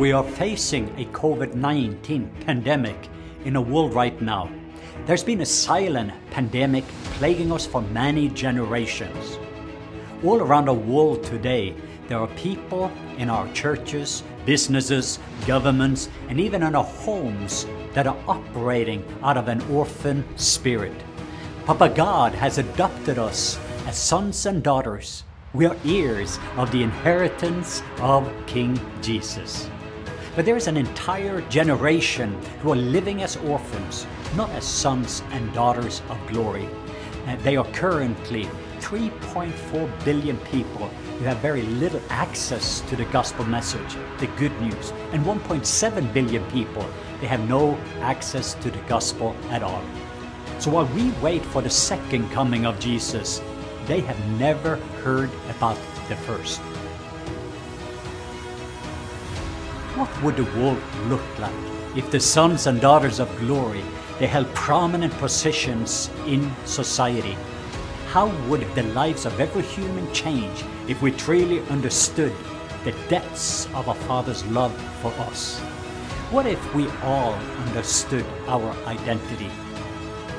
We are facing a COVID 19 pandemic in the world right now, there's been a silent pandemic plaguing us for many generations. All around the world today, there are people in our churches, businesses, governments, and even in our homes that are operating out of an orphan spirit. Papa God has adopted us as sons and daughters. We are heirs of the inheritance of King Jesus. But there is an entire generation who are living as orphans, not as sons and daughters of glory. And they are currently 3.4 billion people who have very little access to the gospel message, the good news, and 1.7 billion people they have no access to the gospel at all. So while we wait for the second coming of Jesus, they have never heard about the first. What would the world look like if the sons and daughters of glory they held prominent positions in society? How would the lives of every human change if we truly understood the depths of our Father's love for us? What if we all understood our identity?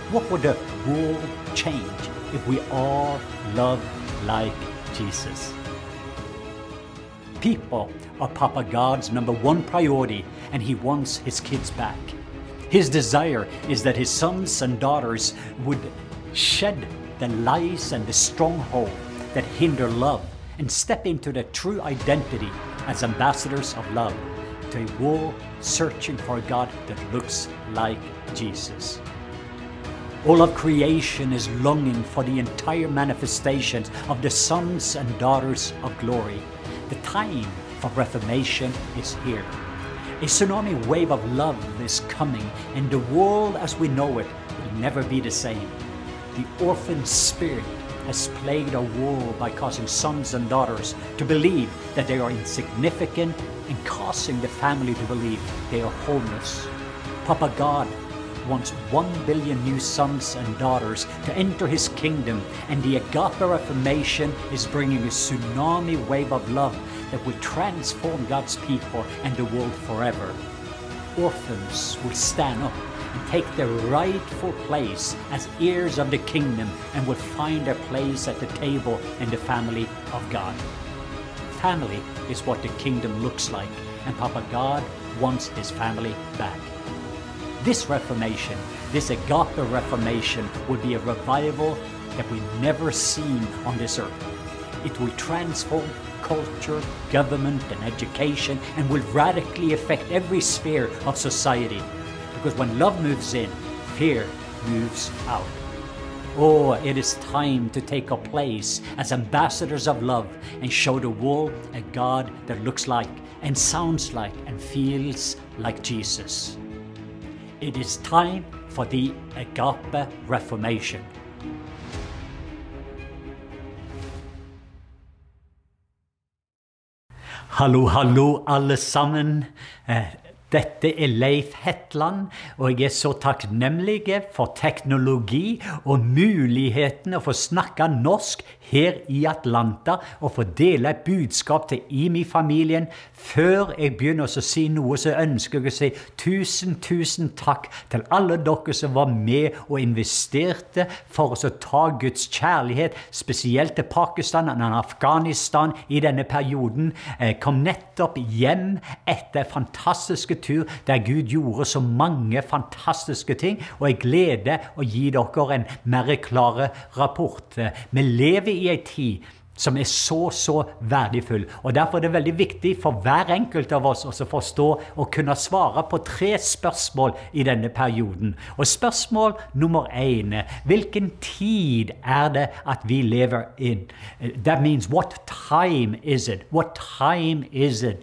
What would the world change if we all loved like Jesus? People are Papa God's number one priority, and He wants His kids back. His desire is that His sons and daughters would shed the lies and the stronghold that hinder love and step into their true identity as ambassadors of love to a world searching for a God that looks like Jesus. All of creation is longing for the entire manifestations of the sons and daughters of glory. The time for reformation is here. A tsunami wave of love is coming, and the world as we know it will never be the same. The orphan spirit has plagued our world by causing sons and daughters to believe that they are insignificant and causing the family to believe they are homeless. Papa God wants one billion new sons and daughters to enter his kingdom, and the Agape Reformation is bringing a tsunami wave of love that will transform God's people and the world forever. Orphans will stand up and take their rightful place as heirs of the kingdom and will find their place at the table in the family of God. Family is what the kingdom looks like, and Papa God wants his family back. This Reformation, this Agape Reformation, will be a revival that we've never seen on this earth. It will transform culture, government, and education and will radically affect every sphere of society. Because when love moves in, fear moves out. Oh, it is time to take our place as ambassadors of love and show the world a God that looks like and sounds like and feels like Jesus. It is time for the Agape Reformation. Hallo, hallo, alle sammen. Eh, Dette er Leif Hetland, og jeg er så takknemlig for teknologi og muligheten å få snakke norsk her i Atlanta og få dele et budskap til IMI-familien. Før jeg begynner å si noe, så ønsker jeg å si tusen, tusen takk til alle dere som var med og investerte for å ta Guds kjærlighet, spesielt til Pakistan og Afghanistan i denne perioden. Jeg kom nettopp hjem etter fantastiske tur der Gud gjorde så mange fantastiske ting. Og jeg gleder å gi dere en mer klare rapport. Vi lever i ei tid som er så, så verdifull. Og Derfor er det veldig viktig for hver enkelt av oss å forstå og kunne svare på tre spørsmål i denne perioden. Og spørsmål nummer én Hvilken tid er det at vi lever in? That means what time is it? What time is it?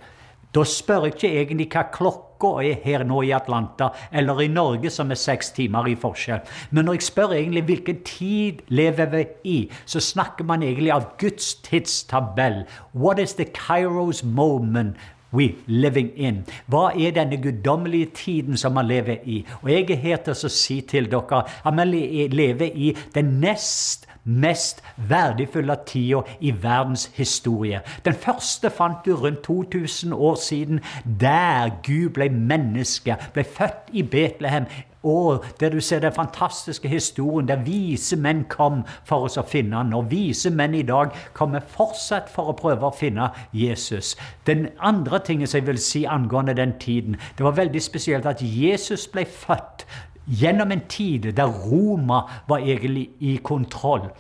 Da spør jeg ikke egentlig hva klokka er her nå i Atlanta, eller i Norge, som er seks timer i forskjell. Men når jeg spør egentlig hvilken tid lever vi i, så snakker man egentlig av Guds tidstabell. What is the Kairos moment? We living in. Hva er denne guddommelige tiden som man lever i? Og jeg er her til å si til dere at vi lever i den nest mest verdifulle tida i verdens historie. Den første fant du rundt 2000 år siden, der Gud ble menneske, ble født i Betlehem og der du ser den fantastiske historien der vise menn kom for oss å finne han. Og vise menn i dag kommer fortsatt for å prøve å finne Jesus. Den andre tingen som jeg vil si angående den tiden, det var veldig spesielt at Jesus ble født gjennom en tid der Roma var egentlig i kontroll.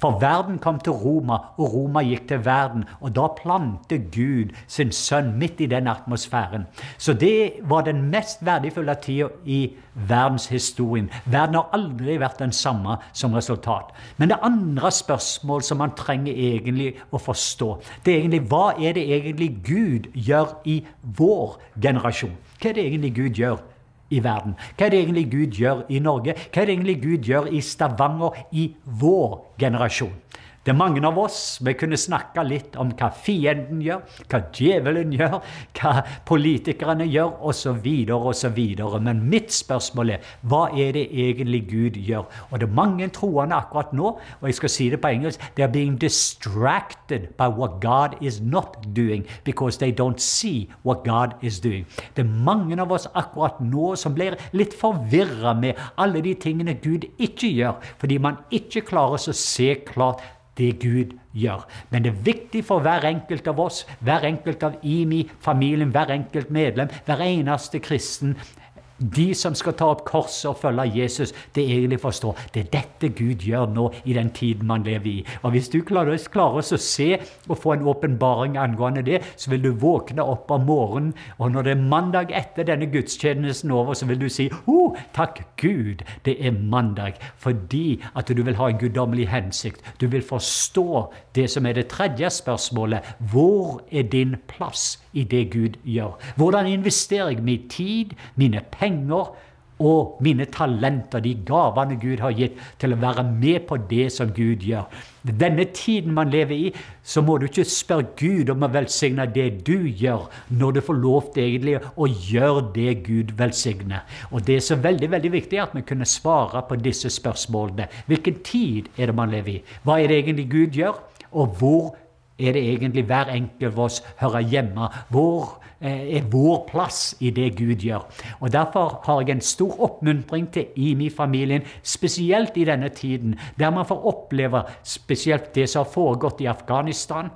For verden kom til Roma, og Roma gikk til verden. Og da plantet Gud sin sønn midt i den atmosfæren. Så det var den mest verdifulle tida i verdenshistorien. Verden har aldri vært den samme som resultat. Men det andre spørsmål som man trenger egentlig å forstå, det er egentlig hva er det egentlig Gud gjør i vår generasjon? Hva er det egentlig Gud gjør i verden. Hva er det egentlig Gud gjør i Norge? Hva er det egentlig Gud gjør i Stavanger i vår generasjon? Det er mange av oss vi kunne snakka litt om hva fienden gjør, hva djevelen gjør, hva politikerne gjør, osv., osv. Men mitt spørsmål er hva er det egentlig Gud gjør? Og det er mange troende akkurat nå, og jeg skal si det på engelsk they are being distracted by what God is not doing because they don't see what God is doing. Det er mange av oss akkurat nå som blir litt forvirra med alle de tingene Gud ikke gjør, fordi man ikke klarer å se klart det Gud gjør. Men det er viktig for hver enkelt av oss, hver enkelt av IMI, familien, hver enkelt medlem, hver eneste kristen, de som skal ta opp korset og følge Jesus, det er egentlig forstå det er dette Gud gjør nå i den tiden man lever i. Og Hvis du klarer, klarer å se og få en åpenbaring angående det, så vil du våkne opp om morgenen, og når det er mandag etter denne gudstjenesten over, så vil du si oh, takk Gud, det er mandag. Fordi at du vil ha en guddommelig hensikt. Du vil forstå det som er det tredje spørsmålet. Hvor er din plass i det Gud gjør? Hvordan investerer jeg min tid, mine penger? Penger og mine talenter, de gavene Gud har gitt, til å være med på det som Gud gjør. Denne tiden man lever i, så må du ikke spørre Gud om å velsigne det du gjør, når du får lov til egentlig å gjøre det Gud velsigner. Og det er så veldig veldig viktig at vi kunne svare på disse spørsmålene. Hvilken tid er det man lever i? Hva er det egentlig Gud gjør? Og hvor er det egentlig hver enkelt av oss hører hjemme? Hvor Eh, er vår plass i det Gud gjør. Og Derfor har jeg en stor oppmuntring til IMI-familien, spesielt i denne tiden, der man får oppleve spesielt det som har foregått i Afghanistan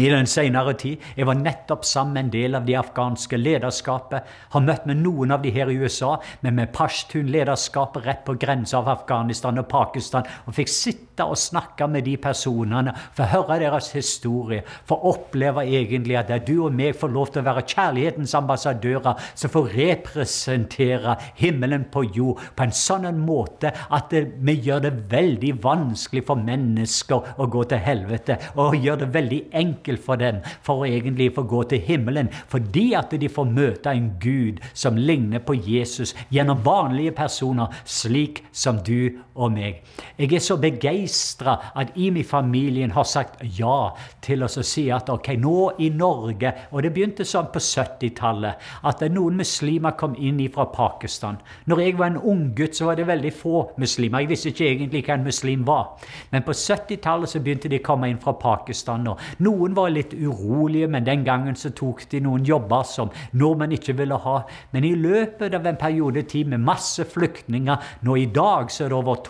i den senere tid. Jeg var nettopp sammen med en del av de afghanske lederskapet. Har møtt med noen av de her i USA, men med Pashtun-lederskapet rett på grensa av Afghanistan og Pakistan. Og fikk sitte og snakke med de personene, få høre deres historie. Få oppleve egentlig at du og meg får lov til å være kjærlighetens ambassadører som får representere himmelen på jord på en sånn måte at det, vi gjør det veldig vanskelig for mennesker å gå til helvete, og gjør det veldig enkelt enkelt for dem for å egentlig få gå til himmelen, fordi at de får møte en Gud som ligner på Jesus gjennom vanlige personer, slik som du og meg. Jeg er så begeistra at IMI-familien har sagt ja til oss å si at ok, nå i Norge Og det begynte sånn på 70-tallet at noen muslimer kom inn fra Pakistan. Når jeg var en unggutt, så var det veldig få muslimer. Jeg visste ikke egentlig hva en muslim var. Men på 70-tallet så begynte de å komme inn fra Pakistan. og Noen noen var litt urolige, men den gangen så tok de noen jobber som nordmenn ikke ville ha. Men i løpet av en periode tid med masse flyktninger Nå i dag så er det over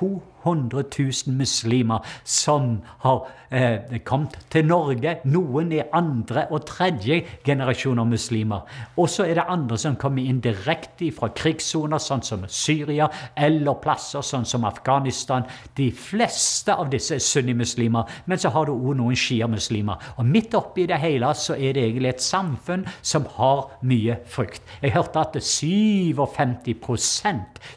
200 000 muslimer som har eh, kommet til Norge. Noen er andre og tredje generasjoner muslimer. Og så er det andre som kommer inn direkte fra krigssoner, sånn som Syria, eller plasser sånn som Afghanistan. De fleste av disse er sunnimuslimer, men så har du òg noen sjiamuslimer. Og midt oppi det hele så er det egentlig et samfunn som har mye frykt. Jeg hørte at 57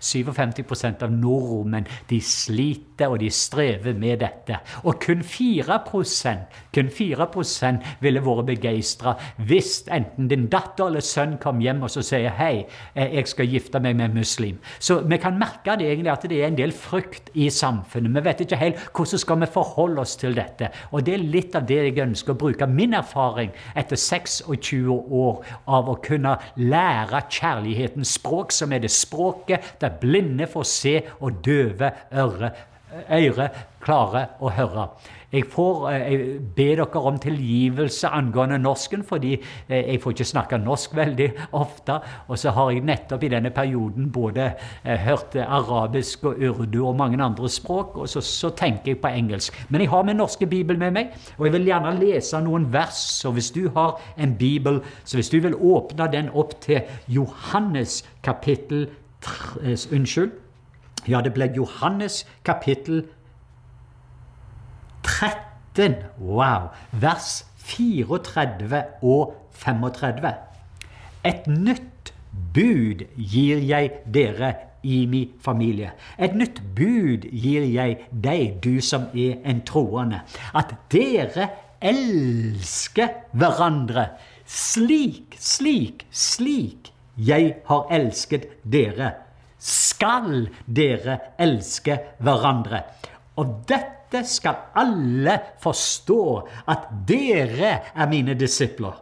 57% av nordmenn de sliter slit og de strever med dette. Og kun 4% kun 4% ville vært begeistra hvis enten din datter eller sønn kom hjem og så sier hei, eh, jeg skal gifte meg med en muslim. Så vi kan merke det egentlig at det er en del frykt i samfunnet. Vi vet ikke helt hvordan skal vi forholde oss til dette. Og det er litt av det jeg ønsker å bruke min erfaring etter 26 år av å kunne lære kjærlighetens språk, som er det språket der blinde får se og døve øre øre klarer å høre. Jeg, får, eh, jeg ber dere om tilgivelse angående norsken, fordi eh, jeg får ikke snakke norsk veldig ofte. Og så har jeg nettopp i denne perioden både eh, hørt arabisk og urdu og mange andre språk, og så, så tenker jeg på engelsk. Men jeg har min norske bibel med meg, og jeg vil gjerne lese noen vers. Så hvis du har en bibel, så hvis du vil åpne den opp til Johannes kapittel Unnskyld. Ja, det ble Johannes kapittel 13. Wow! Vers 34 og 35. Et nytt bud gir jeg dere i min familie. Et nytt bud gir jeg deg, du som er en troende. At dere elsker hverandre slik, slik, slik jeg har elsket dere. Skal dere elske hverandre. Og dette skal alle forstå at dere er mine disipler.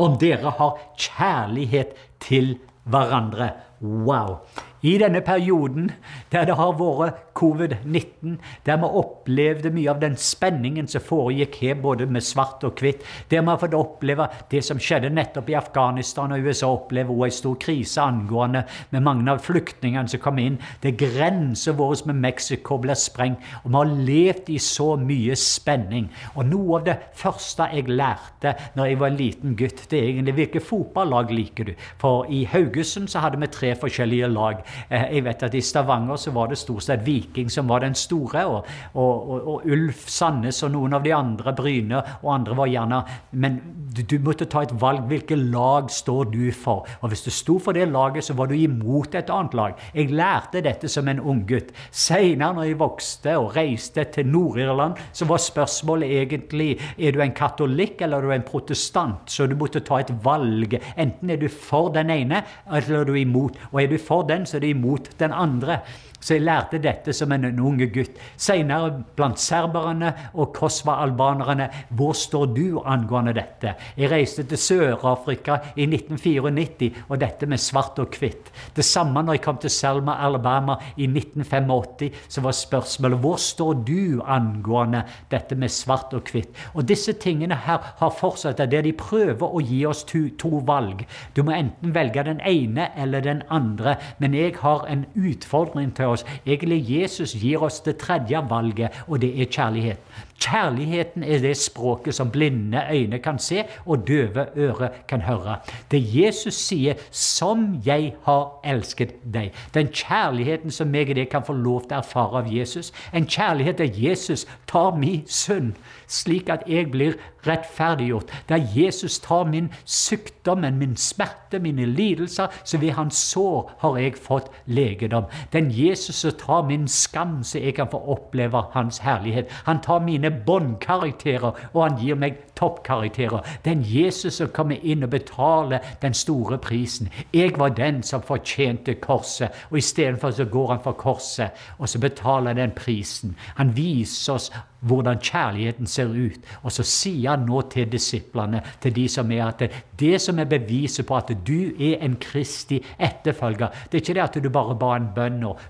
Om dere har kjærlighet til hverandre. Wow! I denne perioden der det har vært covid-19, der vi opplevde mye av den spenningen som foregikk her, både med svart og hvitt, der vi har fått oppleve det som skjedde nettopp i Afghanistan, og USA opplever også en stor krise angående med mange av flyktningene som kom inn, der grensa vår med Mexico ble sprengt, og vi har levd i så mye spenning. Og noe av det første jeg lærte når jeg var en liten gutt, det er egentlig hvilke fotballag liker du? For i Haugesund så hadde vi tre forskjellige lag. Eh, jeg vet at I Stavanger så var det stort sett Viking som var den store, og, og, og, og Ulf Sandnes og noen av de andre, Bryne og andre var gjerne Men du, du, måtte ta et valg. Hvilket lag står du for? Og Hvis du sto for det laget, så var du imot et annet lag. Jeg lærte dette som en unggutt. Seinere, når jeg vokste og reiste til Nord-Irland, så var spørsmålet egentlig er du en katolikk eller er du en protestant. Så du måtte ta et valg. Enten er du for den ene, eller er du imot. Og er du for den, så er du imot den andre. Så jeg lærte dette som en, en unge gutt. Senere blant serberne og kosva-albanerne. Hvor står du angående dette? Jeg reiste til Sør-Afrika i 1994, og dette med svart og hvitt. Det samme når jeg kom til Selma, Alabama i 1985, så var spørsmålet hvor står du angående dette med svart og hvitt? Og disse tingene her har fortsatt der de prøver å gi oss to, to valg. Du må enten velge den ene eller den andre, men jeg har en utfordring til oss. Egentlig Jesus gir oss det tredje valget, og det er kjærlighet. Kjærligheten er det språket som blinde øyne kan se, og døve ører kan høre. Det Jesus sier 'som jeg har elsket deg'. Den kjærligheten som meg og deg kan få lov til å erfare av Jesus. En kjærlighet der Jesus tar min synd, slik at jeg blir rettferdiggjort. Der Jesus tar min sykdom, min smerte, mine lidelser, så ved hans sår har jeg fått legedom. Den Jesus som tar min skam, så jeg kan få oppleve hans herlighet. Han tar mine båndkarakterer, og han gir meg toppkarakterer. Den Jesus som kommer inn og betaler den store prisen. Jeg var den som fortjente korset, og istedenfor så går han for korset, og så betaler han den prisen. Han viser oss hvordan kjærligheten ser ut. Og så sier han nå til disiplene, til de som er at det, som er beviset på at du er en Kristi etterfølger, det er ikke det at du bare ba en bønn og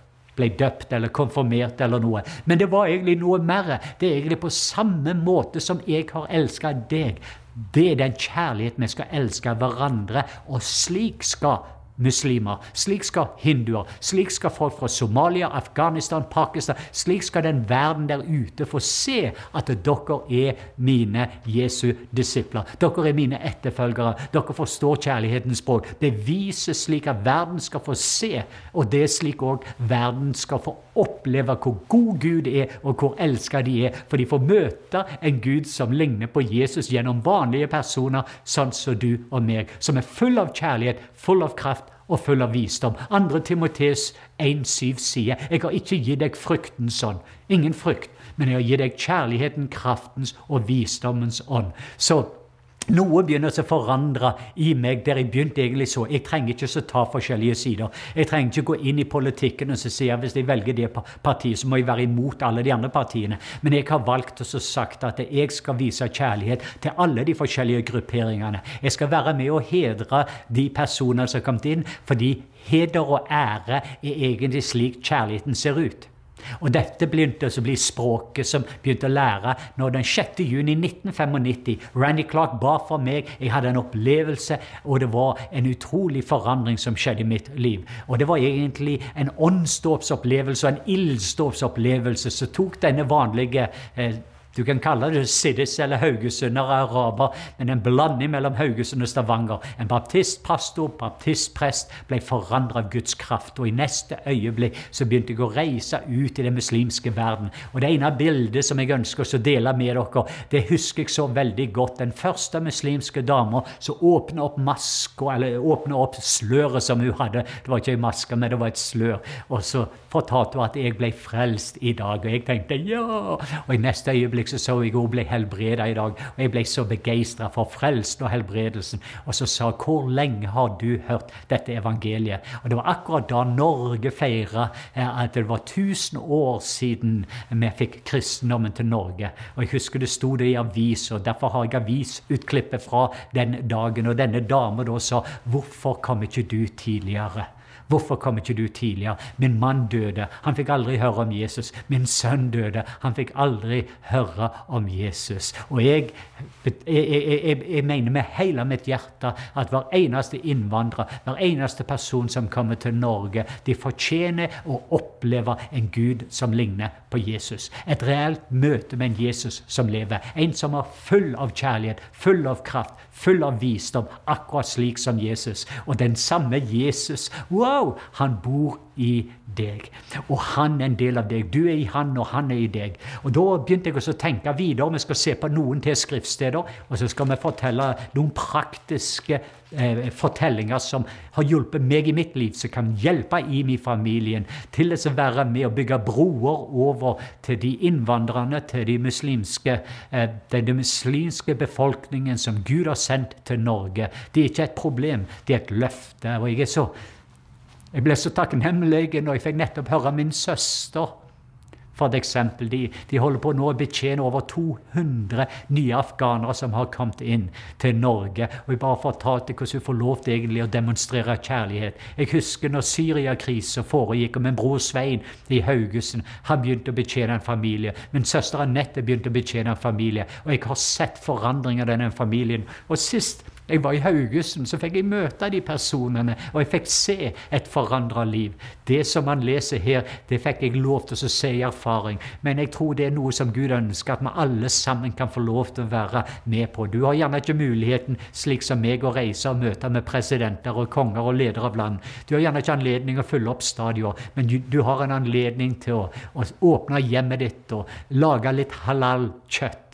ble døpt eller konfirmert eller noe. Men det var egentlig noe mer. Det er egentlig på samme måte som jeg har elska deg. Det er den kjærligheten vi skal elske hverandre, og slik skal muslimer. Slik skal hinduer. Slik skal folk fra Somalia, Afghanistan, Pakistan Slik skal den verden der ute få se at dere er mine Jesu disipler. Dere er mine etterfølgere. Dere forstår kjærlighetens språk. Bevises slik at verden skal få se, og det er slik òg verden skal få oppleve hvor god Gud er, og hvor elska de er. For de får møte en Gud som ligner på Jesus gjennom vanlige personer, sånn som du og meg, som er full av kjærlighet, full av kraft og full av visdom. 2. Timotes 1,7 sier, 'Jeg har ikke gitt deg fryktens ånd'. Ingen frykt, men jeg har gitt deg kjærligheten, kraftens og visdommens ånd. Så noe begynner å forandre i meg der jeg begynte egentlig så. Jeg trenger ikke å ta forskjellige sider. Jeg trenger ikke gå inn i politikken og så si at hvis jeg velger det partiet, så må jeg være imot alle de andre partiene. Men jeg har valgt og sagt at jeg skal vise kjærlighet til alle de forskjellige grupperingene. Jeg skal være med og hedre de personene som har kommet inn, fordi heder og ære er egentlig slik kjærligheten ser ut. Og dette begynte å bli språket som begynte å lære når den 6. juni 1995 Randy Clark ba for meg. Jeg hadde en opplevelse, og det var en utrolig forandring som skjedde i mitt liv. Og det var egentlig en åndsdåpsopplevelse og en ildsdåpsopplevelse som tok denne vanlige eh, du kan kalle det Siddis eller haugesunder og araber, men en blanding mellom Haugesund og Stavanger. En baptistpastor, baptistprest, ble forandret av Guds kraft. Og i neste øyeblikk så begynte jeg å reise ut i den muslimske verden. Og det ene bildet som jeg ønsker å dele med dere, det husker jeg så veldig godt. Den første muslimske dama som åpna opp maska, eller åpna opp sløret som hun hadde. Det var ikke ei maske, men det var et slør. Og så fortalte hun at jeg ble frelst i dag. Og jeg tenkte ja! Og i neste øyeblikk øyeblikk så jeg hun ble helbreda i dag. Og jeg ble så begeistra for frelsen og helbredelsen. Og så sa hvor lenge har du hørt dette evangeliet? Og det var akkurat da Norge feira eh, at det var 1000 år siden vi fikk kristendommen til Norge. Og jeg husker det sto det i avisa, derfor har jeg avisutklippet fra den dagen. Og denne dama da sa 'Hvorfor kom ikke du tidligere?' Hvorfor kom ikke du tidligere? Min mann døde. Han fikk aldri høre om Jesus. Min sønn døde. Han fikk aldri høre om Jesus. Og jeg, jeg, jeg, jeg mener med hele mitt hjerte at hver eneste innvandrer, hver eneste person som kommer til Norge, de fortjener å oppleve en Gud som ligner på Jesus. Et reelt møte med en Jesus som lever. En som er full av kjærlighet, full av kraft, full av visdom, akkurat slik som Jesus. Og den samme Jesus wow, han bor i deg. Og han er en del av deg. Du er i han, og han er i deg. Og Da begynte jeg å tenke videre. Vi skal se på noen til skriftsteder, og så skal vi fortelle noen praktiske fortellinger som har hjulpet meg i mitt liv, som kan hjelpe i min familie til å være med å bygge broer over til de innvandrerne, til de muslimske, eh, den muslimske befolkningen som Gud har sendt til Norge. Det er ikke et problem, det er et løfte. og jeg er så jeg ble så takknemlig når jeg fikk nettopp høre min søster. Eksempel, de, de holder på nå å betjene over 200 nye afghanere som har kommet inn til Norge. Og jeg bare fortalte hvordan hun får lov til å demonstrere kjærlighet. Jeg husker når Syriakrisen foregikk, og min bror Svein i Haugesund han begynte å betjene en familie. Min søster Anette begynte å betjene en familie. Og jeg har sett forandringer av denne familien. Og sist jeg var i Haugesund, så fikk jeg møte de personene, og jeg fikk se et forandra liv. Det som man leser her, det fikk jeg lov til å se i erfaring. Men jeg tror det er noe som Gud ønsker at vi alle sammen kan få lov til å være med på. Du har gjerne ikke muligheten, slik som meg, å reise og møte med presidenter og konger og ledere av land. Du har gjerne ikke anledning å fylle opp stadion, men du, du har en anledning til å, å åpne hjemmet ditt og lage litt halal kjøtt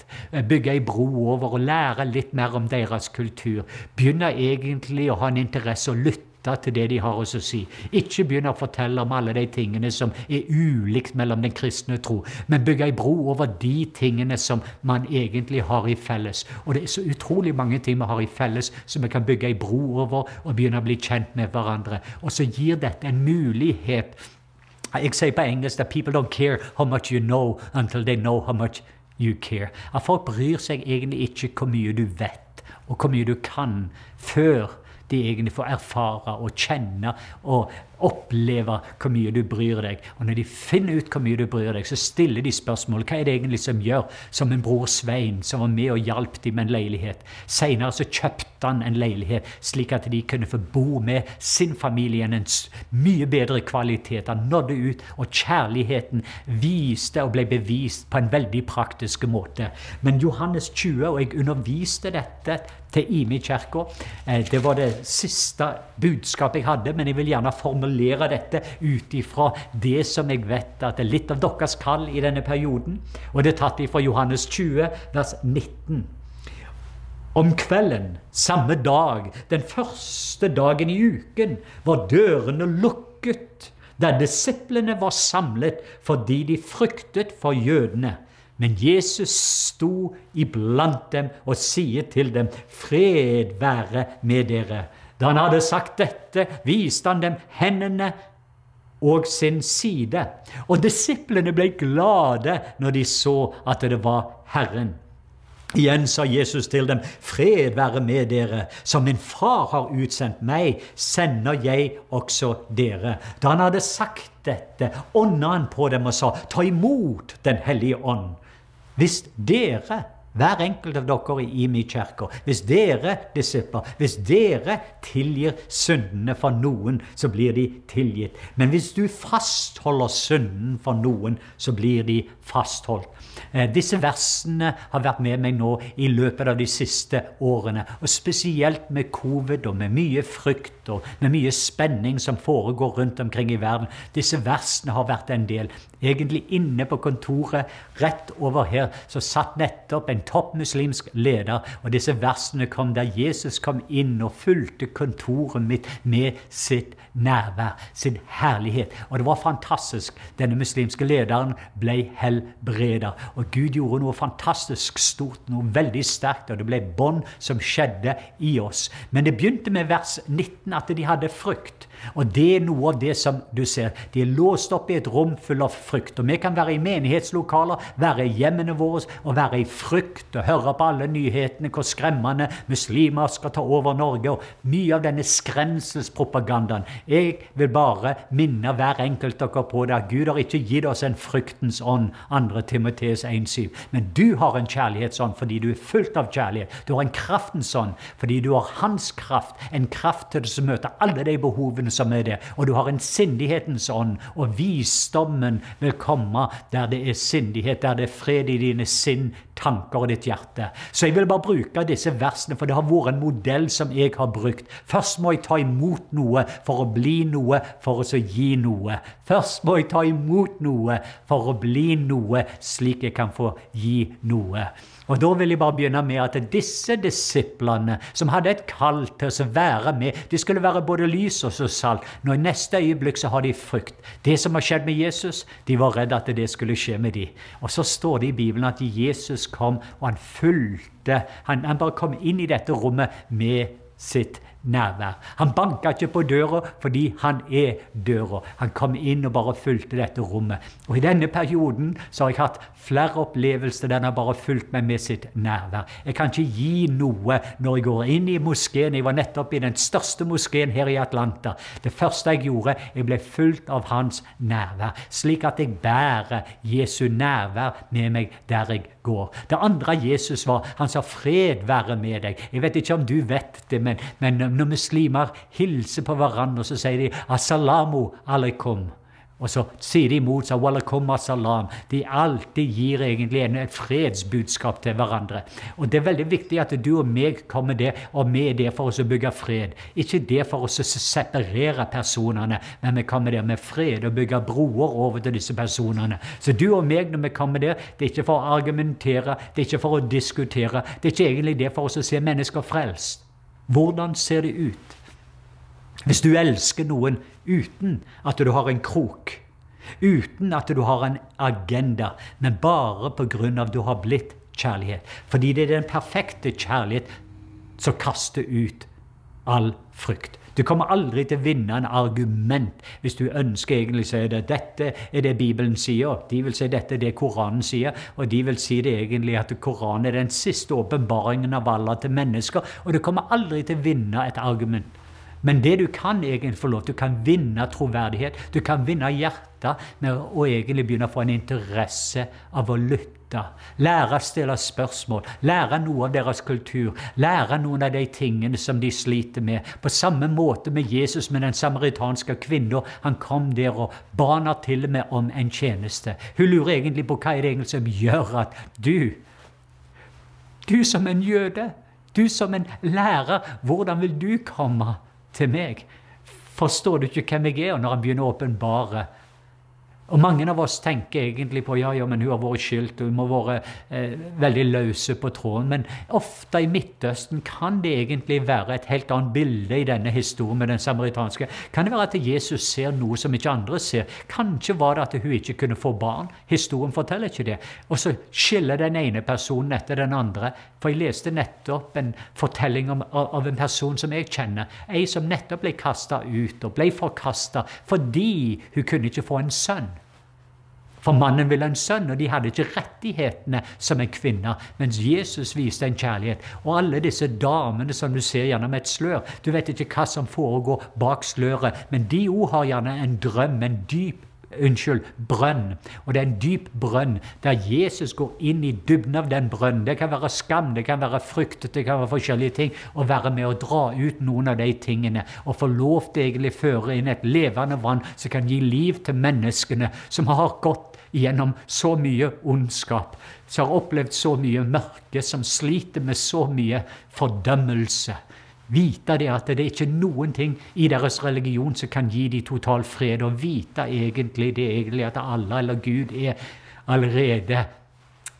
bygge ei bro over og lære litt mer om deres kultur. Begynne egentlig å ha en interesse og lytte til det de har å si. Ikke begynne å fortelle om alle de tingene som er ulikt mellom den kristne tro, men bygge ei bro over de tingene som man egentlig har i felles. Og det er så utrolig mange ting vi har i felles som vi kan bygge ei bro over og begynne å bli kjent med hverandre. Og så gir dette en mulighet. Jeg sier på engelsk at people don't care how much you know until they know how much you care. At folk bryr seg egentlig ikke hvor mye du vet, og hvor mye du kan, før de egentlig får erfare og kjenne og oppleve hvor mye du bryr deg. Og når de finner ut hvor mye du bryr deg, så stiller de spørsmål hva er det egentlig som gjør, som en bror Svein som var med og hjalp dem med en leilighet. Senere så kjøpte han en leilighet slik at de kunne få bo med sin familie en mye bedre kvalitet. Han nådde ut, og kjærligheten viste og ble bevist på en veldig praktisk måte. Men Johannes 20, og jeg underviste dette til Imi kirka, eh, det var det siste budskapet jeg hadde, men jeg vil gjerne formulere formulere dette ut ifra det som jeg vet at det er litt av deres kall i denne perioden. Og det er tatt ifra Johannes 20, vers 19. Om kvelden, samme dag, den første dagen i uken, var dørene lukket, der disiplene var samlet fordi de fryktet for jødene. Men Jesus sto iblant dem og sier til dem, Fred være med dere. Da han hadde sagt dette, viste han dem hendene og sin side. Og disiplene ble glade når de så at det var Herren. Igjen sa Jesus til dem, Fred være med dere. Som min far har utsendt meg, sender jeg også dere. Da han hadde sagt dette, ånda han på dem og sa, ta imot Den hellige ånd. Hvis dere hver enkelt av dere i min kirke. Hvis dere, disipler, hvis dere tilgir syndene for noen, så blir de tilgitt. Men hvis du fastholder synden for noen, så blir de fastholdt. Eh, disse versene har vært med meg nå i løpet av de siste årene. Og spesielt med covid og med mye frykt og med mye spenning som foregår rundt omkring i verden. Disse versene har vært en del. Egentlig inne på kontoret rett over her så satt nettopp en toppmuslimsk leder, og disse versene kom der Jesus kom inn og fulgte kontoret mitt med sitt nærvær, sin herlighet. Og det var fantastisk. Denne muslimske lederen ble helbreda. Og Gud gjorde noe fantastisk stort, noe veldig sterkt, og det ble bånd som skjedde i oss. Men det begynte med vers 19, at de hadde frykt. Og det er noe av det som du ser. De er låst opp i et rom full av frykt. Og vi kan være i menighetslokaler, være i hjemmene våre og være i frykt og høre på alle nyhetene hvor skremmende muslimer skal ta over Norge, og mye av denne skremselspropagandaen. Jeg vil bare minne hver enkelt dere på det Gud har ikke gitt oss en fryktens ånd, 2. Timoteus 1,7. Men du har en kjærlighetsånd fordi du er fullt av kjærlighet. Du har en kraftens ånd fordi du har Hans kraft, en kraft til å møte alle de behovene som er det. Og du har en sindighetens ånd, og visdommen vil komme der det er sindighet, der det er fred i dine sinn, tanker og ditt hjerte. Så jeg vil bare bruke disse versene, for det har vært en modell som jeg har brukt. Først må jeg ta imot noe for å bli noe, for å gi noe. Først må jeg ta imot noe for å bli noe, slik jeg kan få gi noe. Og Da vil jeg bare begynne med at disse disiplene, som hadde et kall til å være med, de skulle være både lys og salt. Nå I neste øyeblikk så har de frykt. Det som har skjedd med Jesus, de var redd at det skulle skje med dem. Og så står det i Bibelen at Jesus kom, og han fulgte Han, han bare kom inn i dette rommet med sitt nærvær. Han banka ikke på døra fordi han er døra. Han kom inn og bare fulgte dette rommet. Og I denne perioden så har jeg hatt flere opplevelser der han har bare fulgt meg med sitt nærvær. Jeg kan ikke gi noe når jeg går inn i moskeen. Jeg var nettopp i den største moskeen her i Atlanta. Det første jeg gjorde, jeg ble fulgt av hans nærvær, slik at jeg bærer Jesu nærvær med meg der jeg går. Det andre Jesus var Han sa 'fred være med deg'. Jeg vet ikke om du vet det, men, men når muslimer hilser på hverandre, så sier de 'assalamu alaikum'. Og så sier de imot seg 'walakum assalam'. De alltid gir egentlig en, et fredsbudskap til hverandre. Og Det er veldig viktig at du og meg kommer det, og vi er der for oss å bygge fred. Ikke det for oss å separere personene, men vi kommer der med fred og bygge broer over til disse personene. Så du og meg, når vi kommer der, det er ikke for å argumentere, det er ikke for å diskutere. Det er ikke egentlig det for oss å se mennesker frelst. Hvordan ser det ut? Hvis du elsker noen uten at du har en krok, uten at du har en agenda, men bare av at du har blitt kjærlighet. Fordi det er den perfekte kjærlighet som kaster ut all frykt. Du kommer aldri til å vinne en argument hvis du ønsker egentlig å si det. Dette er det Bibelen sier. De vil si dette er det Koranen sier. Og de vil si det egentlig at Koranen er den siste åpenbaringen av Allah til mennesker. Og du kommer aldri til å vinne et argument. Men det du kan egentlig få lov til, du kan vinne troverdighet. Du kan vinne hjertet med å egentlig begynne å få en interesse av å lytte Lære å stille spørsmål, lære noe av deres kultur, lære noen av de tingene som de sliter med. På samme måte med Jesus med den samaritanske kvinna. Han kom der og ba til og med om en tjeneste. Hun lurer egentlig på hva er det egentlig som gjør at du, du som en jøde, du som en lærer, hvordan vil du komme til meg? Forstår du ikke hvem jeg er? Når han begynner å åpenbare og mange av oss tenker egentlig på ja, ja, men hun har vært skyldt, hun må være eh, veldig løse på tråden. Men ofte i Midtøsten kan det egentlig være et helt annet bilde i denne historien med den samaritanske. Kan det være at Jesus ser noe som ikke andre ser? Kanskje var det at hun ikke kunne få barn. Historien forteller ikke det. Og så skiller den ene personen etter den andre. For jeg leste nettopp en fortelling om, av en person som jeg kjenner. Ei som nettopp ble kasta ut og ble forkasta fordi hun kunne ikke få en sønn. For mannen ville en sønn, og de hadde ikke rettighetene som en kvinne. Mens Jesus viste en kjærlighet. Og alle disse damene som du ser gjennom et slør Du vet ikke hva som foregår bak sløret, men de òg har gjerne en drøm, en dyp unnskyld, brønn. Og det er en dyp brønn der Jesus går inn i dybden av den brønnen. Det kan være skam, det kan være frykt, det kan være forskjellige ting. Å være med å dra ut noen av de tingene. Og få lov til egentlig føre inn et levende vann som kan gi liv til menneskene som har gått gjennom så mye ondskap, som har opplevd så mye mørke, som sliter med så mye fordømmelse. Vite det at det er ikke noen ting i deres religion som kan gi dem total fred. Og vite egentlig det egentlig at Allah eller Gud er allerede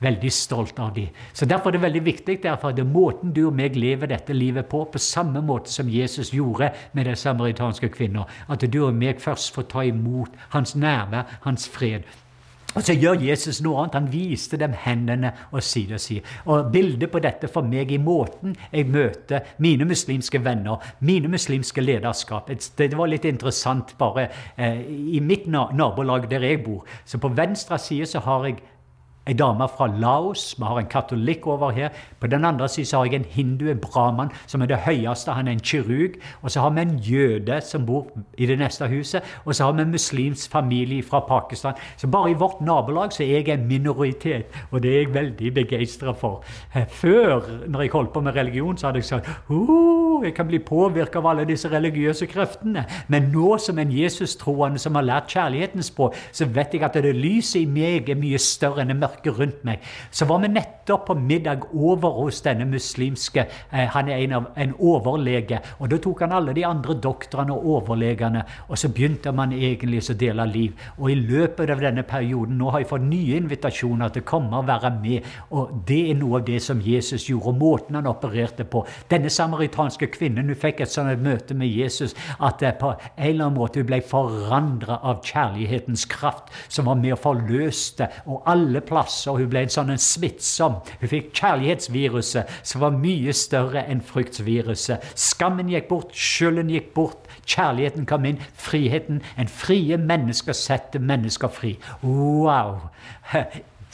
veldig stolt av dem. Så Derfor er det veldig viktig derfor er måten du og meg lever dette livet på, på samme måte som Jesus gjorde med den samaritanske kvinna. At du og meg først får ta imot hans nærvær, hans fred. Og så gjør Jesus noe annet. Han viste dem hendene og side og side. Og bildet på dette for meg i måten jeg møter mine muslimske venner, mine muslimske lederskap Det var litt interessant bare eh, i mitt nabolag der jeg bor. Så på venstre side så har jeg Ei dame fra Laos. Vi har en katolikk over her. På den andre siden har jeg en hindu, en brahman, som er det høyeste. Han er en kirurg. Og så har vi en jøde som bor i det neste huset. Og så har vi en muslimsk familie fra Pakistan. Så bare i vårt nabolag så er jeg en minoritet, og det er jeg veldig begeistra for. Eh, før, når jeg holdt på med religion, så hadde jeg sagt oh, jeg kan bli påvirka av alle disse religiøse kreftene. Men nå som en Jesus-troende som har lært kjærlighetens språk, så vet jeg at det lyset i meg er mye større enn det mørke mørket rundt meg. Så var vi nettopp på middag over hos denne muslimske eh, Han er en, av, en overlege. Og da tok han alle de andre doktorene og overlegene, og så begynte man egentlig å dele liv. Og i løpet av denne perioden nå har jeg fått nye invitasjoner til å komme og være med. Og det er noe av det som Jesus gjorde, og måten han opererte på. Denne samaritanske kvinnen hun fikk et sånt møte med Jesus at det på en eller annen måte hun ble forandra av kjærlighetens kraft, som var med og forløste. Og alle plasser plasser. Hun ble en sånn en smittsom. Hun fikk kjærlighetsviruset, som var mye større enn fryktsviruset. Skammen gikk bort, skylden gikk bort, kjærligheten kom inn, friheten. En frie mennesker setter mennesker fri. Wow!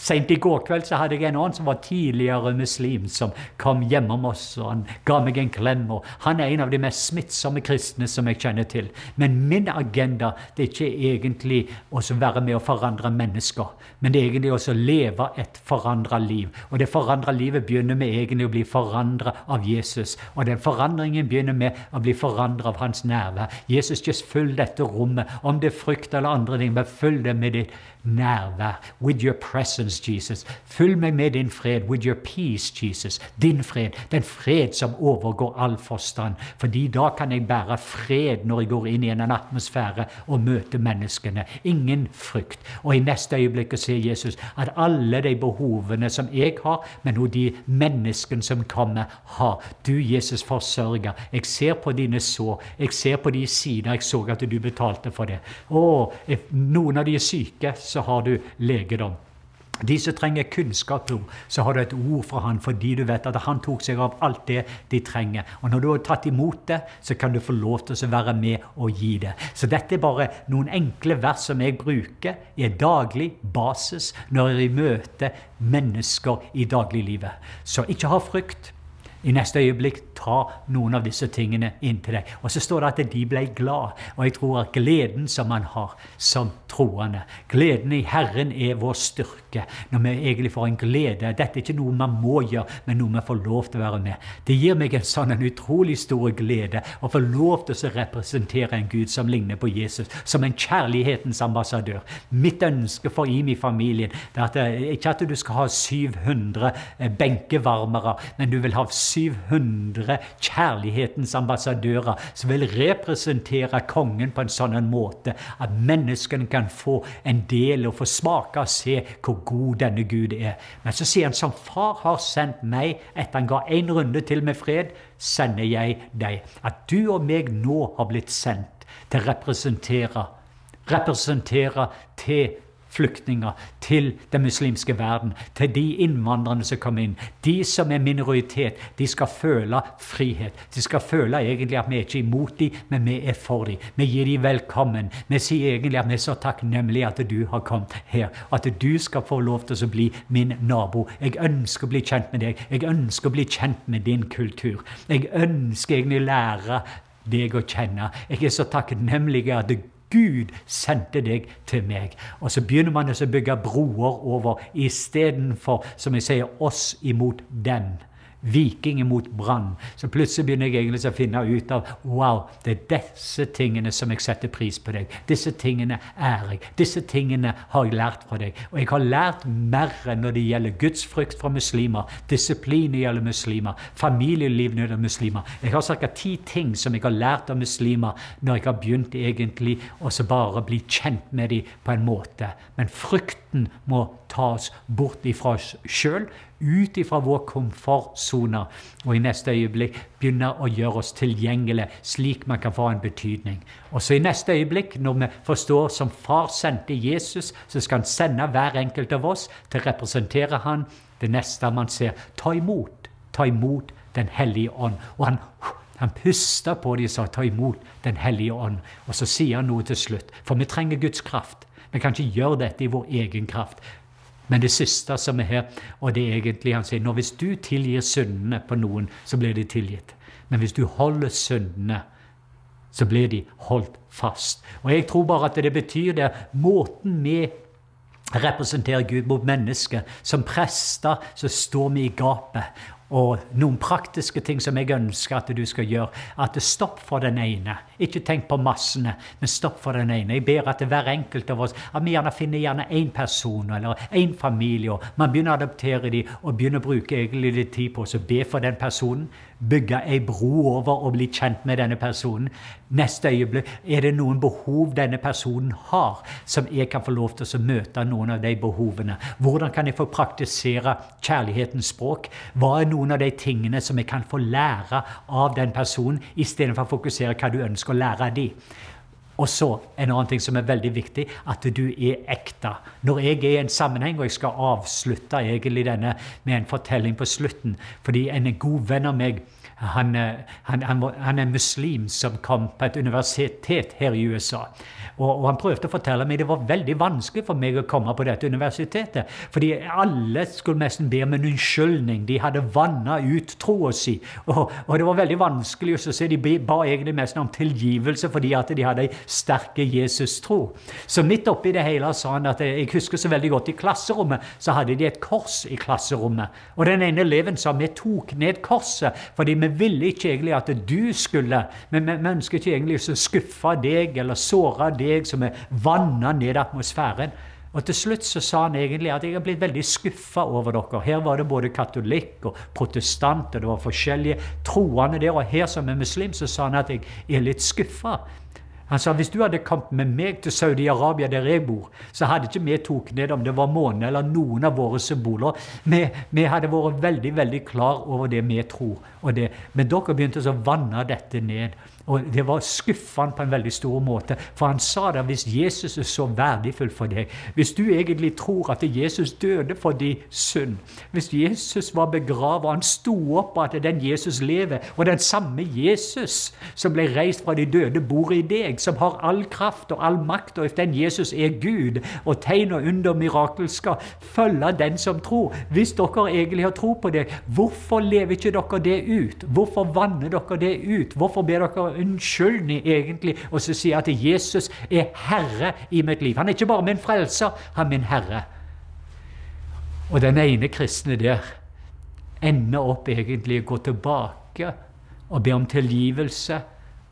Seint i går kveld så hadde jeg en annen som var tidligere muslim, som kom hjemom oss, og han ga meg en klem. og Han er en av de mest smittsomme kristne som jeg kjenner til. Men min agenda det er ikke egentlig å være med å forandre mennesker, men det er egentlig å leve et forandra liv. Og det forandra livet begynner med egentlig å bli forandra av Jesus. Og den forandringen begynner med å bli forandra av hans nærvær. Jesus, just følg dette rommet, om det er frykt eller andre ting, men følg det med ditt nærvær. With your presence, Jesus. Fyll meg med din fred. With your peace, Jesus. Din fred. Den fred som overgår all forstand. Fordi da kan jeg bære fred når jeg går inn i en atmosfære og møter menneskene. Ingen frykt. Og i neste øyeblikk ser Jesus at alle de behovene som jeg har, men også de menneskene som kommer, har. Du, Jesus, forsørger. Jeg ser på dine sår. Jeg ser på de sider. Jeg så at du betalte for det. Å, noen av de er syke så har du legedom. De som trenger kunnskap, så har du et ord fra han fordi du vet at han tok seg av alt det de trenger. Og når du har tatt imot det, så kan du få lov til å være med og gi det. Så dette er bare noen enkle vers som jeg bruker i en daglig basis når jeg møter mennesker i dagliglivet. Så ikke ha frykt i neste øyeblikk ta noen av disse tingene inn til deg. Og så står det at de ble glad. Og jeg tror at gleden som man har som troende Gleden i Herren er vår styrke. Når vi egentlig får en glede. Dette er ikke noe man må gjøre, men noe vi får lov til å være med. Det gir meg en sånn en utrolig stor glede å få lov til å representere en Gud som ligner på Jesus, som en kjærlighetens ambassadør. Mitt ønske for IMI-familien er at, ikke at du skal ha 700 benkevarmere, men du vil ha 700 kjærlighetens ambassadører som vil representere kongen på en sånn måte at menneskene kan få en del og få smake og se hvor god denne Gud er. Men så sier han som far har sendt meg etter han ga en runde til med fred, sender jeg deg. At du og meg nå har blitt sendt til å representere representere til flyktninger til den muslimske verden, til de innvandrerne som kommer inn. De som er minoritet, de skal føle frihet. De skal føle egentlig at vi er ikke imot dem, men vi er for dem. Vi gir dem velkommen. Vi sier egentlig at vi er så takknemlige at du har kommet her. At du skal få lov til å bli min nabo. Jeg ønsker å bli kjent med deg. Jeg ønsker å bli kjent med din kultur. Jeg ønsker egentlig å lære deg å kjenne. Jeg er så takknemlig at Gud sendte deg til meg. Og så begynner man å bygge broer over istedenfor, som jeg sier, oss imot dem viking mot brann. Så plutselig begynner jeg egentlig å finne ut av wow, det er disse tingene som jeg setter pris på deg. Disse tingene er jeg. Disse tingene har jeg lært fra deg. Og jeg har lært mer når det gjelder gudsfrykt fra muslimer, disiplin gjelder muslimer, familieliv gjelder muslimer. Jeg har ca. ti ting som jeg har lært av muslimer når jeg har begynt egentlig å bare bli kjent med dem på en måte. Men frykten må tas bort ifra oss sjøl ut ifra vår komfortsone og i neste øyeblikk begynne å gjøre oss tilgjengelige, slik man kan få en betydning. Og så i neste øyeblikk, når vi forstår som far sendte Jesus, så skal han sende hver enkelt av oss til å representere han. Det neste man ser, ta imot, ta imot Den hellige ånd. Og han han pusta på dem og sa 'ta imot Den hellige ånd'. Og så sier han noe til slutt. For vi trenger Guds kraft. Vi kan ikke gjøre dette i vår egen kraft. Men det siste som er her, og det er egentlig han sier når hvis du tilgir syndene på noen, så blir de tilgitt. Men hvis du holder syndene, så blir de holdt fast. Og jeg tror bare at det betyr det måten vi representerer Gud mot mennesket. Som prester så står vi i gapet. Og noen praktiske ting som jeg ønsker at du skal gjøre. At stopp for den ene. Ikke tenk på massene, men stopp for den ene. Jeg ber at hver enkelt av oss at vi gjerne finner gjerne én person eller én familie. og Man begynner å adoptere dem og begynner å bruke egentlig litt tid på å be for den personen bygge ei bro over og bli kjent med denne personen. Neste øyeblikk er det noen behov denne personen har, som jeg kan få lov til å møte noen av de behovene. Hvordan kan jeg få praktisere kjærlighetens språk? Hva er noen av de tingene som jeg kan få lære av den personen, istedenfor å fokusere hva du ønsker å lære av dem? Og så en annen ting som er veldig viktig, at du er ekte. Når jeg er i en sammenheng, og jeg skal avslutte egentlig denne med en fortelling på slutten Fordi en god venn av meg han, han, han, han er muslim som kom på et universitet her i USA. Og, og, han prøvde å fortelle meg det var veldig vanskelig for meg å komme på dette universitetet. Fordi alle skulle nesten be om en unnskyldning. De hadde vanna ut troa si. Og, og, det var veldig vanskelig å se. De ba egentlig mest om tilgivelse fordi at de hadde ei sterke Jesus-tro. Så midt oppi det hele sa han at jeg husker så veldig godt i klasserommet så hadde de et kors i klasserommet. Og den ene eleven sa vi tok ned korset fordi vi ville ikke egentlig at du skulle. Men vi ønsker ikke egentlig å skuffe deg eller såre deg som er vanna ned atmosfæren. Og Til slutt så sa han egentlig at jeg har blitt veldig skuffa over dere. Her var det både katolikk og protestant, og det var forskjellige troende der. Og her som er muslim, så sa han at jeg er litt skuffa. Han sa hvis du hadde kamp med meg til Saudi-Arabia, der jeg bor, så hadde ikke vi tok ned om det var månen eller noen av våre symboler. Vi, vi, hadde vært veldig veldig klar over det vi tror. Det. Men dere begynte å vanne dette ned. Og det var skuffende på en veldig stor måte. For han sa det hvis Jesus er så verdifull for deg, hvis du egentlig tror at Jesus døde for din synd, hvis Jesus var begravet og han sto opp og at den Jesus lever, og den samme Jesus som ble reist fra de døde, bor i deg, som har all kraft og all makt, og hvis den Jesus er Gud, og tegn og under mirakel skal følge den som tror. Hvis dere egentlig har tro på det, hvorfor lever ikke dere det ut? Hvorfor vanner dere det ut? Hvorfor ber dere unnskyldning egentlig og så sier at Jesus er herre i mitt liv. Han er ikke bare min frelser, han er min herre. Og den ene kristne der ender opp egentlig å gå tilbake og be om tilgivelse.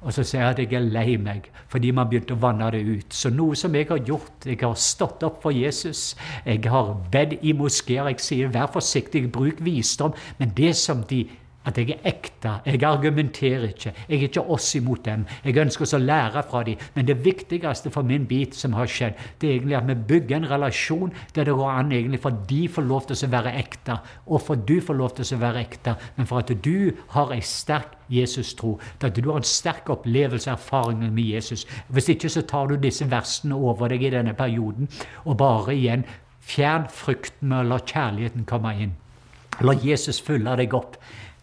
Og så sier jeg at jeg er lei meg fordi man begynte å vanne det ut. Så noe som jeg har gjort Jeg har stått opp for Jesus. Jeg har bedt i moskeer. Jeg sier vær forsiktig, bruk visdom. Men det som de at jeg er ekte. Jeg argumenterer ikke. Jeg er ikke oss imot dem. Jeg ønsker oss å lære fra dem. Men det viktigste for min bit som har skjedd, det er egentlig at vi bygger en relasjon der det går an egentlig for de får lov til å være ekte, og for du får lov til å være ekte, men for at du har en sterk Jesus-tro, at du har en sterk opplevelse og erfaring med Jesus. Hvis ikke så tar du disse versene over deg i denne perioden, og bare igjen fjern frykten med å la kjærligheten komme inn. La Jesus fylle deg opp.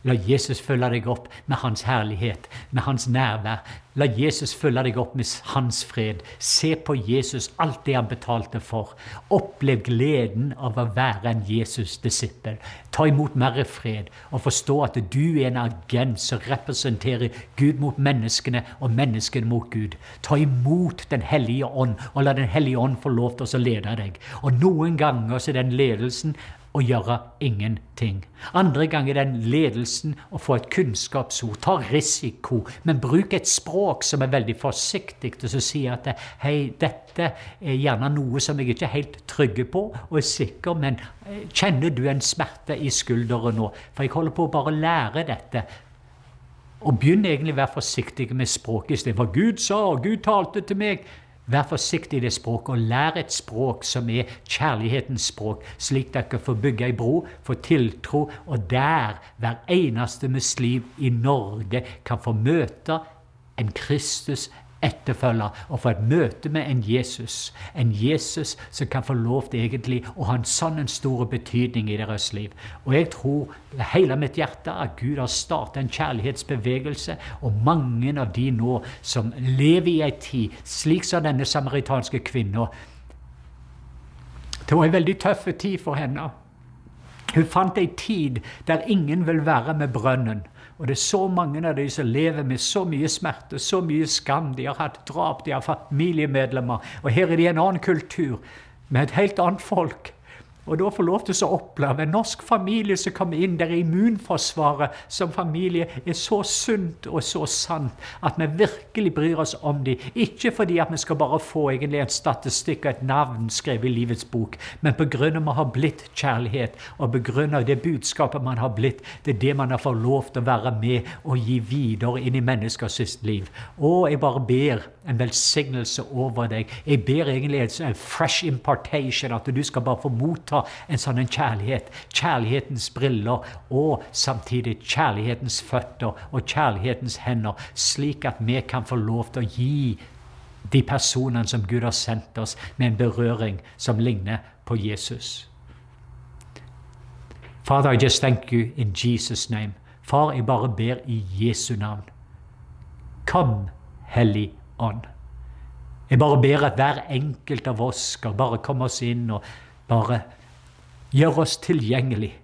La Jesus følge deg opp med hans herlighet, med hans nærvær. La Jesus følge deg opp med hans fred. Se på Jesus, alt det han betalte for. Opplev gleden av å være en Jesus-disippel. Ta imot mer fred og forstå at du er en agent som representerer Gud mot menneskene og menneskene mot Gud. Ta imot Den hellige ånd, og la Den hellige ånd få lov til å lede deg. Og noen ganger så den ledelsen å gjøre ingenting. Andre ganger den ledelsen å få et kunnskapsord. Ta risiko, men bruk et språk som er veldig forsiktig, og så sier at hei, dette er gjerne noe som jeg ikke er helt trygg på og er sikker, men eh, kjenner du en smerte i skulderen nå? For jeg holder på å bare lære dette. Og begynn egentlig å være forsiktig med språket istedenfor 'Gud sa, Gud talte til meg'. Vær forsiktig i det språket, og lær et språk som er kjærlighetens språk, slik dere får bygge ei bro, få tiltro, og der hver eneste muslim i Norge kan få møte en Kristus etterfølger og få et møte med en Jesus. En Jesus som kan få lov til egentlig å ha en sånn en stor betydning i deres liv. Og jeg tror hele mitt hjerte at Gud har startet en kjærlighetsbevegelse, og mange av de nå som lever i ei tid slik som denne samaritanske kvinna Det var en veldig tøff tid for henne. Hun fant ei tid der ingen vil være med brønnen. Og det er så mange av de som lever med så mye smerte, så mye skam. De har hatt drap, de har familiemedlemmer. Og her er de en annen kultur, med et helt annet folk. Og da få lov til å oppleve en norsk familie som kommer inn der immunforsvaret som familie er så sunt og så sant at vi virkelig bryr oss om dem. Ikke fordi at vi skal bare få egentlig en statistikk og et navn skrevet i livets bok, men pga. vi har blitt kjærlighet, og pga. det budskapet man har blitt. Det er det man har fått lov til å være med og gi videre inn i menneskers liv. Og jeg bare ber en velsignelse over deg. Jeg ber egentlig en fresh impartation, at du skal bare få motta en sånn kjærlighet. Kjærlighetens briller og samtidig kjærlighetens føtter og kjærlighetens hender, slik at vi kan få lov til å gi de personene som Gud har sendt oss, med en berøring som ligner på Jesus. Father, I just thank you in Jesus' name. Far, jeg bare ber i Jesu navn. Kom, Hellig ånd. Jeg bare ber at hver enkelt av oss skal bare komme oss inn og bare gjøre oss tilgjengelig.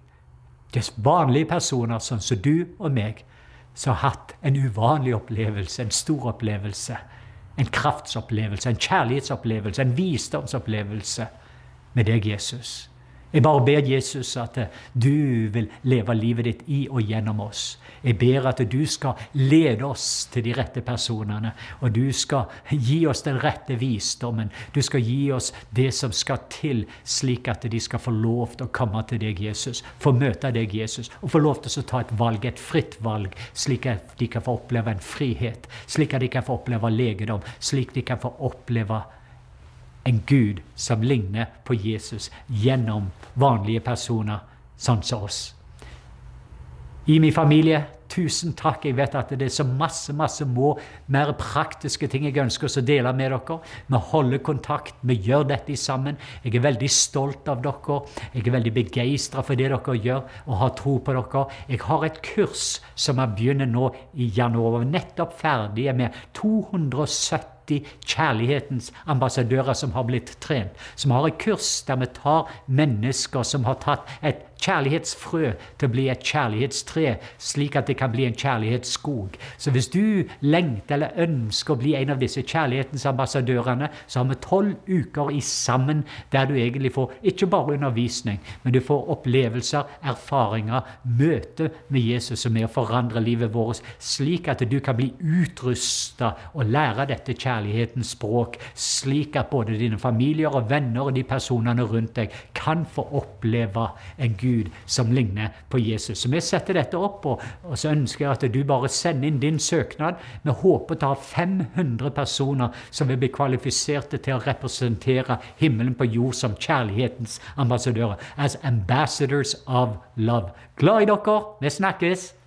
Det er vanlige personer sånn som du og meg, som har hatt en uvanlig opplevelse, en stor opplevelse. En kraftsopplevelse, en kjærlighetsopplevelse, en visdomsopplevelse med deg, Jesus. Jeg bare ber Jesus at du vil leve livet ditt i og gjennom oss. Jeg ber at du skal lede oss til de rette personene, og du skal gi oss den rette visdommen. Du skal gi oss det som skal til, slik at de skal få lov til å komme til deg, Jesus. Få møte deg, Jesus, og få lov til å ta et valg, et fritt valg, slik at de kan få oppleve en frihet, slik at de kan få oppleve legedom, slik de kan få oppleve en Gud som ligner på Jesus gjennom vanlige personer sånn som oss. I min familie, tusen takk. Jeg vet at det er så masse masse må, mer praktiske ting jeg ønsker å dele med dere. Vi holder kontakt, vi gjør dette sammen. Jeg er veldig stolt av dere. Jeg er veldig begeistra for det dere gjør, og har tro på dere. Jeg har et kurs som jeg begynner nå i januar, nettopp ferdig med 270 kjærlighetens ambassadører som har blitt trent. Som har et kurs der vi tar mennesker som har tatt et kjærlighetsfrø til å bli et kjærlighetstre, slik at det kan bli en kjærlighetsskog. Så hvis du lengter eller ønsker å bli en av disse kjærlighetens ambassadørene, så har vi tolv uker i sammen der du egentlig får ikke bare undervisning, men du får opplevelser, erfaringer, møte med Jesus som er å forandre livet vårt, slik at du kan bli utrusta og lære dette kjærlighetens språk, slik at både dine familier og venner og de personene rundt deg kan få oppleve en Gud som ligner på Jesus. Så vi setter dette opp, og, og så ønsker jeg at du bare sender inn din søknad. Vi håper å ha 500 personer som vil bli kvalifiserte til å representere himmelen på jord som kjærlighetens ambassadører. As ambassadors of love. Glad i dere. Vi snakkes!